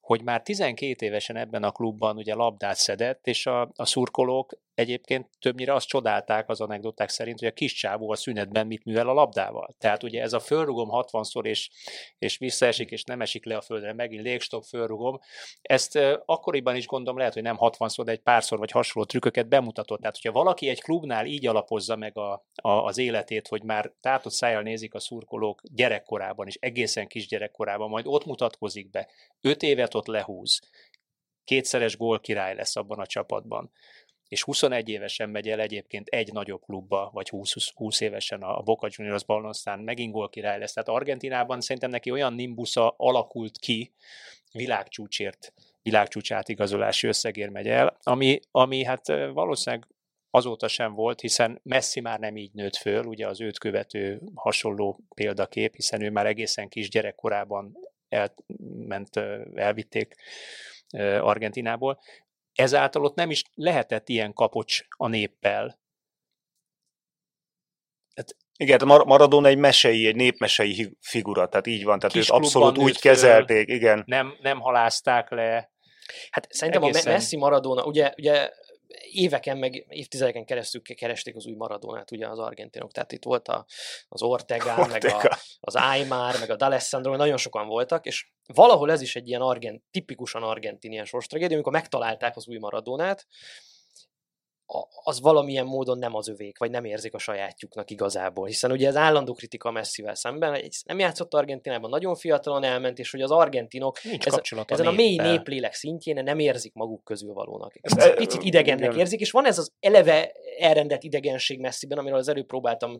[SPEAKER 5] hogy már 12 évesen ebben a klubban ugye labdát szedett, és a, a szurkolók egyébként többnyire azt csodálták az anekdoták szerint, hogy a kis csávó a szünetben mit művel a labdával. Tehát ugye ez a fölrugom 60-szor, és, és visszaesik, és nem esik le a földre, megint légstop, fölrugom. Ezt uh, akkoriban is gondolom lehet, hogy nem 60-szor, de egy párszor vagy hasonló trükköket bemutatott. Tehát, hogyha valaki egy klubnál így alapozza meg a, a, az életét, hogy már tátott szájjal nézik a szurkolók gyerekkorában, és egészen kis gyerekkorában, majd ott mutatkozik be, öt évet ott lehúz, kétszeres gól király lesz abban a csapatban és 21 évesen megy el egyébként egy nagyobb klubba, vagy 20, 20 évesen a Boca Juniorsban, aztán megint gól király lesz. Tehát Argentinában szerintem neki olyan nimbusza alakult ki, világcsúcsért, világcsúcs átigazolási összegér megy el, ami, ami hát valószínűleg azóta sem volt, hiszen Messi már nem így nőtt föl, ugye az őt követő hasonló példakép, hiszen ő már egészen kis gyerekkorában elment, elvitték Argentinából ezáltal ott nem is lehetett ilyen kapocs a néppel.
[SPEAKER 3] Hát, igen, Maradona egy mesei, egy népmesei figura, tehát így van, tehát őt abszolút úgy kezelték, igen.
[SPEAKER 5] Nem, nem halázták le.
[SPEAKER 4] Hát szerintem egészen... a Messi Maradona, ugye, ugye éveken, meg évtizedeken keresztül keresték az új Maradonát ugye az argentinok, tehát itt volt a, az Ortega, Ortega, meg a, az Aymar, meg a D'Alessandro, nagyon sokan voltak, és valahol ez is egy ilyen argent, tipikusan argentinian sorstragédia, amikor megtalálták az új Maradonát, az valamilyen módon nem az övék, vagy nem érzik a sajátjuknak igazából. Hiszen ugye ez állandó kritika Messivel szemben, nem játszott Argentinában, nagyon fiatalon elment, és hogy az argentinok ez, ezen a, a mély néplélek szintjén nem érzik maguk közül valónak. Ezt picit idegennek érzik, és van ez az eleve elrendelt idegenség messziben, amiről az előbb próbáltam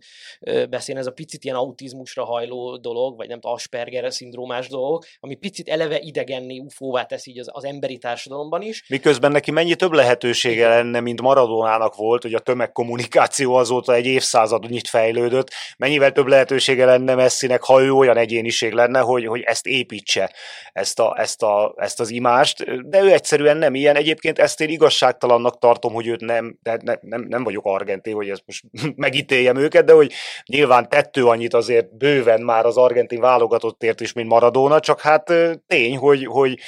[SPEAKER 4] beszélni, ez a picit ilyen autizmusra hajló dolog, vagy nem tudom, Asperger szindrómás dolog, ami picit eleve idegenni, ufóvá teszi így az, az emberi társadalomban is.
[SPEAKER 3] Miközben neki mennyi több lehetősége lenne, mint Maradona Maradonának volt, hogy a tömegkommunikáció azóta egy évszázadnyit fejlődött, mennyivel több lehetősége lenne Messinek, ha ő olyan egyéniség lenne, hogy, hogy ezt építse, ezt, a, ezt, a, ezt az imást, de ő egyszerűen nem ilyen. Egyébként ezt én igazságtalannak tartom, hogy őt nem, de nem, nem, nem vagyok argentin, hogy ezt most megítéljem őket, de hogy nyilván tettő annyit azért bőven már az argentin válogatottért is, mint Maradona, csak hát tény, hogy, hogy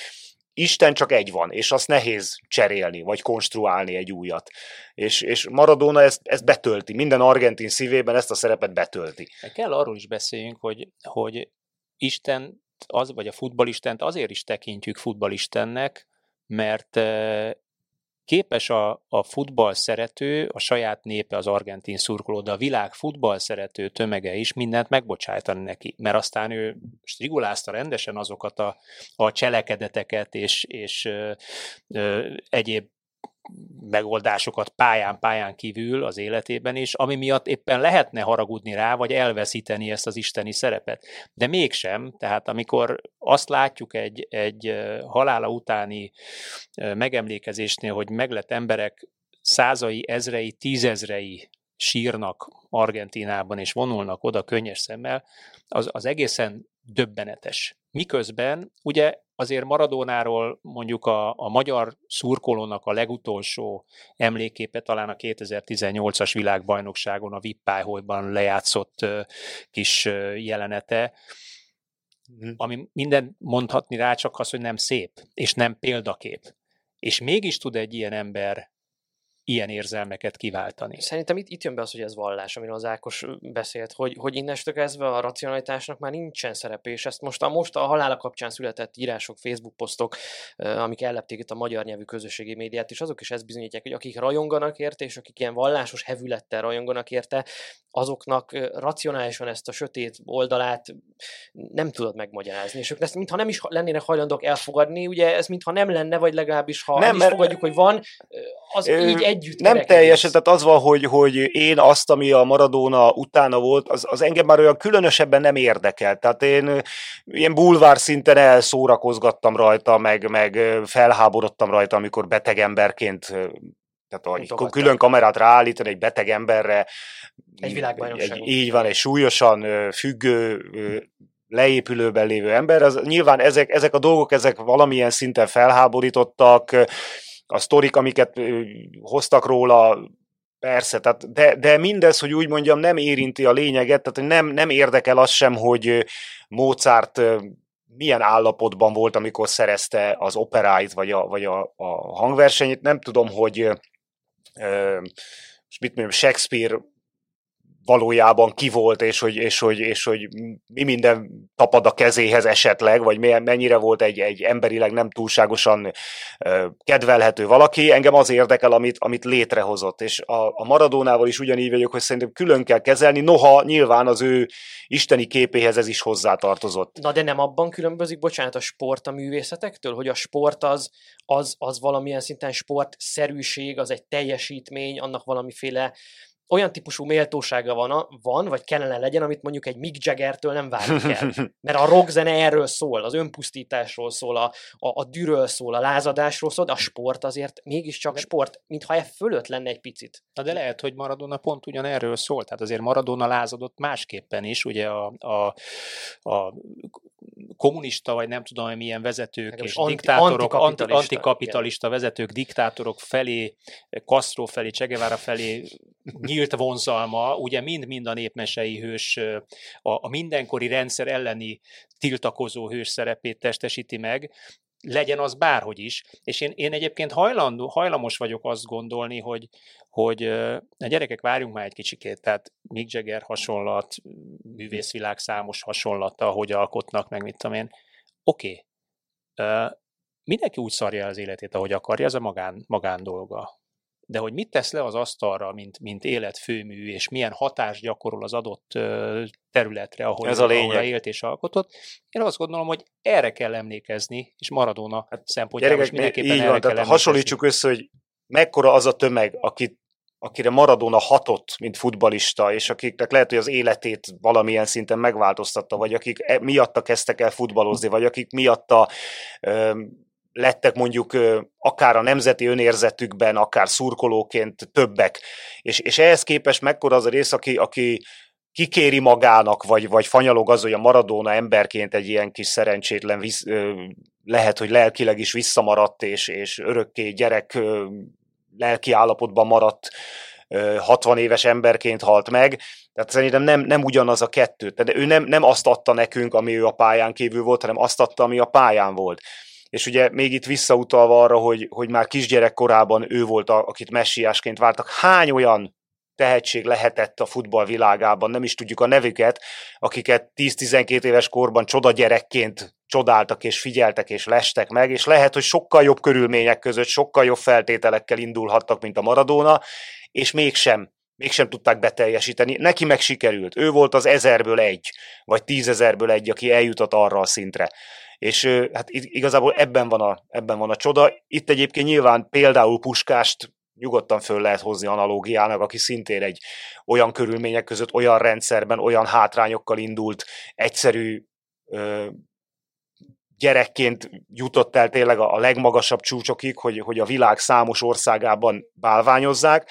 [SPEAKER 3] Isten csak egy van, és azt nehéz cserélni, vagy konstruálni egy újat. És, és Maradona ezt, ezt betölti, minden argentin szívében ezt a szerepet betölti.
[SPEAKER 5] Kell arról is beszéljünk, hogy, hogy Isten, az, vagy a futballistent azért is tekintjük futballistennek, mert képes a, a futball szerető, a saját népe, az argentin szurkoló, de a világ futball szerető tömege is mindent megbocsájtani neki, mert aztán ő strigulázta rendesen azokat a, a cselekedeteket és, és ö, ö, egyéb megoldásokat pályán-pályán kívül az életében is, ami miatt éppen lehetne haragudni rá, vagy elveszíteni ezt az isteni szerepet. De mégsem, tehát amikor azt látjuk egy, egy halála utáni megemlékezésnél, hogy meglett emberek százai, ezrei, tízezrei sírnak Argentinában, és vonulnak oda könnyes szemmel, az, az egészen döbbenetes. Miközben ugye azért Maradónáról mondjuk a, a magyar szurkolónak a legutolsó emléképe talán a 2018-as világbajnokságon a Vippályhojban lejátszott uh, kis jelenete, mm. ami minden mondhatni rá csak az, hogy nem szép, és nem példakép. És mégis tud egy ilyen ember ilyen érzelmeket kiváltani.
[SPEAKER 4] Szerintem itt, itt jön be az, hogy ez vallás, amiről az Ákos beszélt, hogy, hogy innestől kezdve a racionalitásnak már nincsen szerepe, és ezt most a, most a halála kapcsán született írások, Facebook posztok, amik ellepték itt a magyar nyelvű közösségi médiát, és azok is ezt bizonyítják, hogy akik rajonganak érte, és akik ilyen vallásos hevülettel rajonganak érte, azoknak racionálisan ezt a sötét oldalát nem tudod megmagyarázni, és ők ezt mintha nem is lennének hajlandók elfogadni, ugye ez mintha nem lenne, vagy legalábbis ha nem, mert... fogadjuk, hogy van, az ö, így együtt
[SPEAKER 3] Nem teljesen, tehát az van, hogy, hogy én azt, ami a Maradona utána volt, az, az engem már olyan különösebben nem érdekel. Tehát én ilyen bulvár szinten elszórakozgattam rajta, meg, meg felháborodtam rajta, amikor beteg emberként tehát egy külön kamerát ráállítani egy beteg emberre,
[SPEAKER 4] egy világbajnokság.
[SPEAKER 3] Így van, egy súlyosan függő, leépülőben lévő ember, az, nyilván ezek, ezek a dolgok, ezek valamilyen szinten felháborítottak, a sztorik, amiket hoztak róla, Persze, tehát de, de mindez, hogy úgy mondjam, nem érinti a lényeget, tehát nem, nem érdekel az sem, hogy Mozart milyen állapotban volt, amikor szerezte az operáit, vagy a, vagy a, a hangversenyét. Nem tudom, hogy ö, mit mondjam, Shakespeare valójában ki volt, és hogy, és hogy, és hogy mi minden tapad a kezéhez esetleg, vagy mennyire volt egy, egy emberileg nem túlságosan kedvelhető valaki. Engem az érdekel, amit, amit létrehozott. És a, a Maradónával is ugyanígy vagyok, hogy szerintem külön kell kezelni, noha nyilván az ő isteni képéhez ez is hozzátartozott.
[SPEAKER 4] Na de nem abban különbözik, bocsánat, a sport a művészetektől, hogy a sport az, az, az valamilyen szinten sportszerűség, az egy teljesítmény, annak valamiféle olyan típusú méltósága van, van, vagy kellene legyen, amit mondjuk egy Mick Jaggertől nem várunk el. Mert a rockzene erről szól, az önpusztításról szól, a, a, a dűről szól, a lázadásról szól, de a sport azért mégiscsak sport, mintha e fölött lenne egy picit.
[SPEAKER 5] Na de lehet, hogy Maradona pont ugyan erről szól. Tehát azért Maradona lázadott másképpen is, ugye a, a, a kommunista, vagy nem tudom, hogy milyen vezetők Nekem és anti, diktátorok, antikapitalista, antikapitalista vezetők, diktátorok felé, Castro felé, Csegevara felé nyílt vonzalma, ugye mind-mind a népmesei hős, a, a mindenkori rendszer elleni tiltakozó hős szerepét testesíti meg, legyen az bárhogy is. És én, én egyébként hajlandó, hajlamos vagyok azt gondolni, hogy, hogy a gyerekek várjunk már egy kicsikét, tehát Mick Jagger hasonlat, művészvilág számos hasonlata, hogy alkotnak, meg mit tudom én. Oké, okay. mindenki úgy szarja az életét, ahogy akarja, ez a magán, magán dolga de hogy mit tesz le az asztalra, mint, mint életfőmű, és milyen hatást gyakorol az adott területre, ahol, Ez a ahol élt és alkotott, én azt gondolom, hogy erre kell emlékezni, és Maradona hát, szempontjából is mindenképpen így erre van, kell tehát
[SPEAKER 3] hasonlítsuk össze, hogy mekkora az a tömeg, akit akire Maradona hatott, mint futbalista, és akiknek lehet, hogy az életét valamilyen szinten megváltoztatta, vagy akik e, miatta kezdtek el futballozni, vagy akik miatta lettek mondjuk akár a nemzeti önérzetükben, akár szurkolóként többek. És, és ehhez képest mekkora az a rész, aki, aki kikéri magának, vagy, vagy fanyalog az, hogy a Maradona emberként egy ilyen kis szerencsétlen visz, lehet, hogy lelkileg is visszamaradt, és, és örökké gyerek lelki állapotban maradt 60 éves emberként halt meg. Tehát szerintem nem, nem ugyanaz a kettő. Tehát ő nem, nem azt adta nekünk, ami ő a pályán kívül volt, hanem azt adta, ami a pályán volt és ugye még itt visszautalva arra, hogy, hogy már kisgyerek korában ő volt, a, akit messiásként vártak, hány olyan tehetség lehetett a futball világában, nem is tudjuk a nevüket, akiket 10-12 éves korban csoda gyerekként csodáltak és figyeltek és lestek meg, és lehet, hogy sokkal jobb körülmények között, sokkal jobb feltételekkel indulhattak, mint a Maradona, és mégsem mégsem tudták beteljesíteni. Neki meg sikerült. Ő volt az ezerből egy, vagy tízezerből egy, aki eljutott arra a szintre. És hát igazából ebben van, a, ebben van a csoda. Itt egyébként nyilván például Puskást nyugodtan föl lehet hozni analógiának, aki szintén egy olyan körülmények között, olyan rendszerben, olyan hátrányokkal indult, egyszerű ö, gyerekként jutott el tényleg a legmagasabb csúcsokig, hogy, hogy a világ számos országában bálványozzák,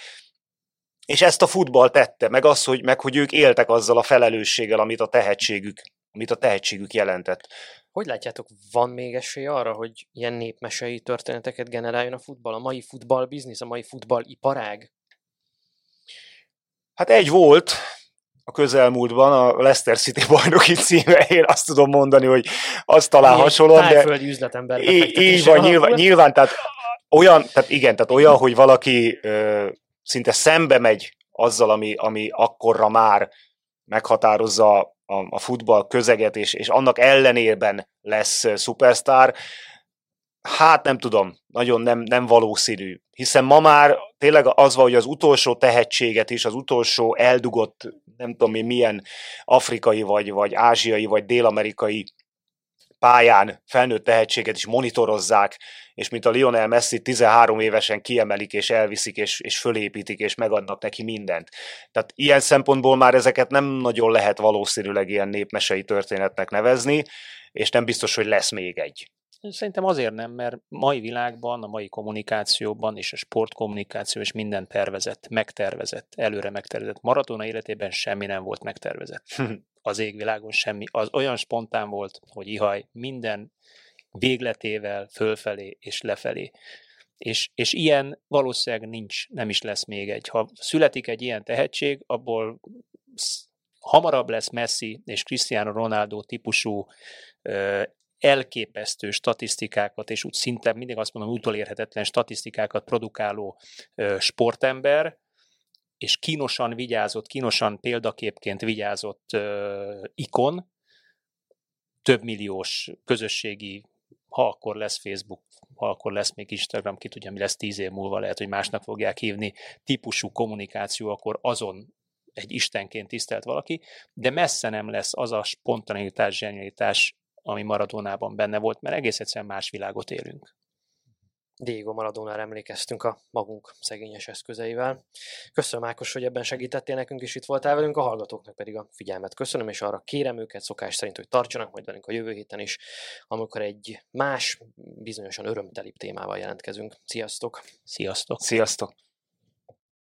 [SPEAKER 3] és ezt a futball tette, meg az, hogy, meg hogy ők éltek azzal a felelősséggel, amit a tehetségük, amit a tehetségük jelentett.
[SPEAKER 4] Hogy látjátok, van még esély arra, hogy ilyen népmesei történeteket generáljon a futball, a mai futball biznisz, a mai futball iparág?
[SPEAKER 3] Hát egy volt a közelmúltban, a Leicester City bajnoki címe, én azt tudom mondani, hogy azt talán hasonló,
[SPEAKER 4] de... üzletember
[SPEAKER 3] így, így van, nyilván, nyilván, tehát olyan, tehát igen, tehát olyan, hogy valaki ö, szinte szembe megy azzal, ami, ami akkorra már meghatározza a, a futball közeget, és, és annak ellenében lesz szupersztár, hát nem tudom, nagyon nem, nem valószínű. Hiszen ma már tényleg az van, hogy az utolsó tehetséget is, az utolsó eldugott, nem tudom én milyen afrikai, vagy, vagy ázsiai, vagy dél-amerikai pályán felnőtt tehetséget is monitorozzák, és mint a Lionel Messi 13 évesen kiemelik, és elviszik, és, és fölépítik, és megadnak neki mindent. Tehát ilyen szempontból már ezeket nem nagyon lehet valószínűleg ilyen népmesei történetnek nevezni, és nem biztos, hogy lesz még egy.
[SPEAKER 5] Szerintem azért nem, mert mai világban, a mai kommunikációban és a sportkommunikáció és minden tervezett, megtervezett, előre megtervezett. Maratona életében semmi nem volt megtervezett. Az égvilágon semmi. Az olyan spontán volt, hogy ihaj, minden végletével fölfelé és lefelé. És, és ilyen valószínűleg nincs, nem is lesz még egy. Ha születik egy ilyen tehetség, abból hamarabb lesz Messi és Cristiano Ronaldo típusú elképesztő statisztikákat, és úgy szinte mindig azt mondom, utolérhetetlen statisztikákat produkáló ö, sportember, és kínosan vigyázott, kínosan példaképként vigyázott ö, ikon, több milliós közösségi, ha akkor lesz Facebook, ha akkor lesz még Instagram, ki tudja, mi lesz tíz év múlva, lehet, hogy másnak fogják hívni, típusú kommunikáció, akkor azon egy istenként tisztelt valaki, de messze nem lesz az a spontaneitás, zsenialitás, ami Maradonában benne volt, mert egész egyszerűen más világot élünk.
[SPEAKER 4] Diego Maradónára emlékeztünk a magunk szegényes eszközeivel. Köszönöm Ákos, hogy ebben segítettél nekünk, és itt voltál velünk, a hallgatóknak pedig a figyelmet köszönöm, és arra kérem őket szokás szerint, hogy tartsanak majd velünk a jövő héten is, amikor egy más, bizonyosan örömtelibb témával jelentkezünk. Sziasztok!
[SPEAKER 5] Sziasztok!
[SPEAKER 3] Sziasztok!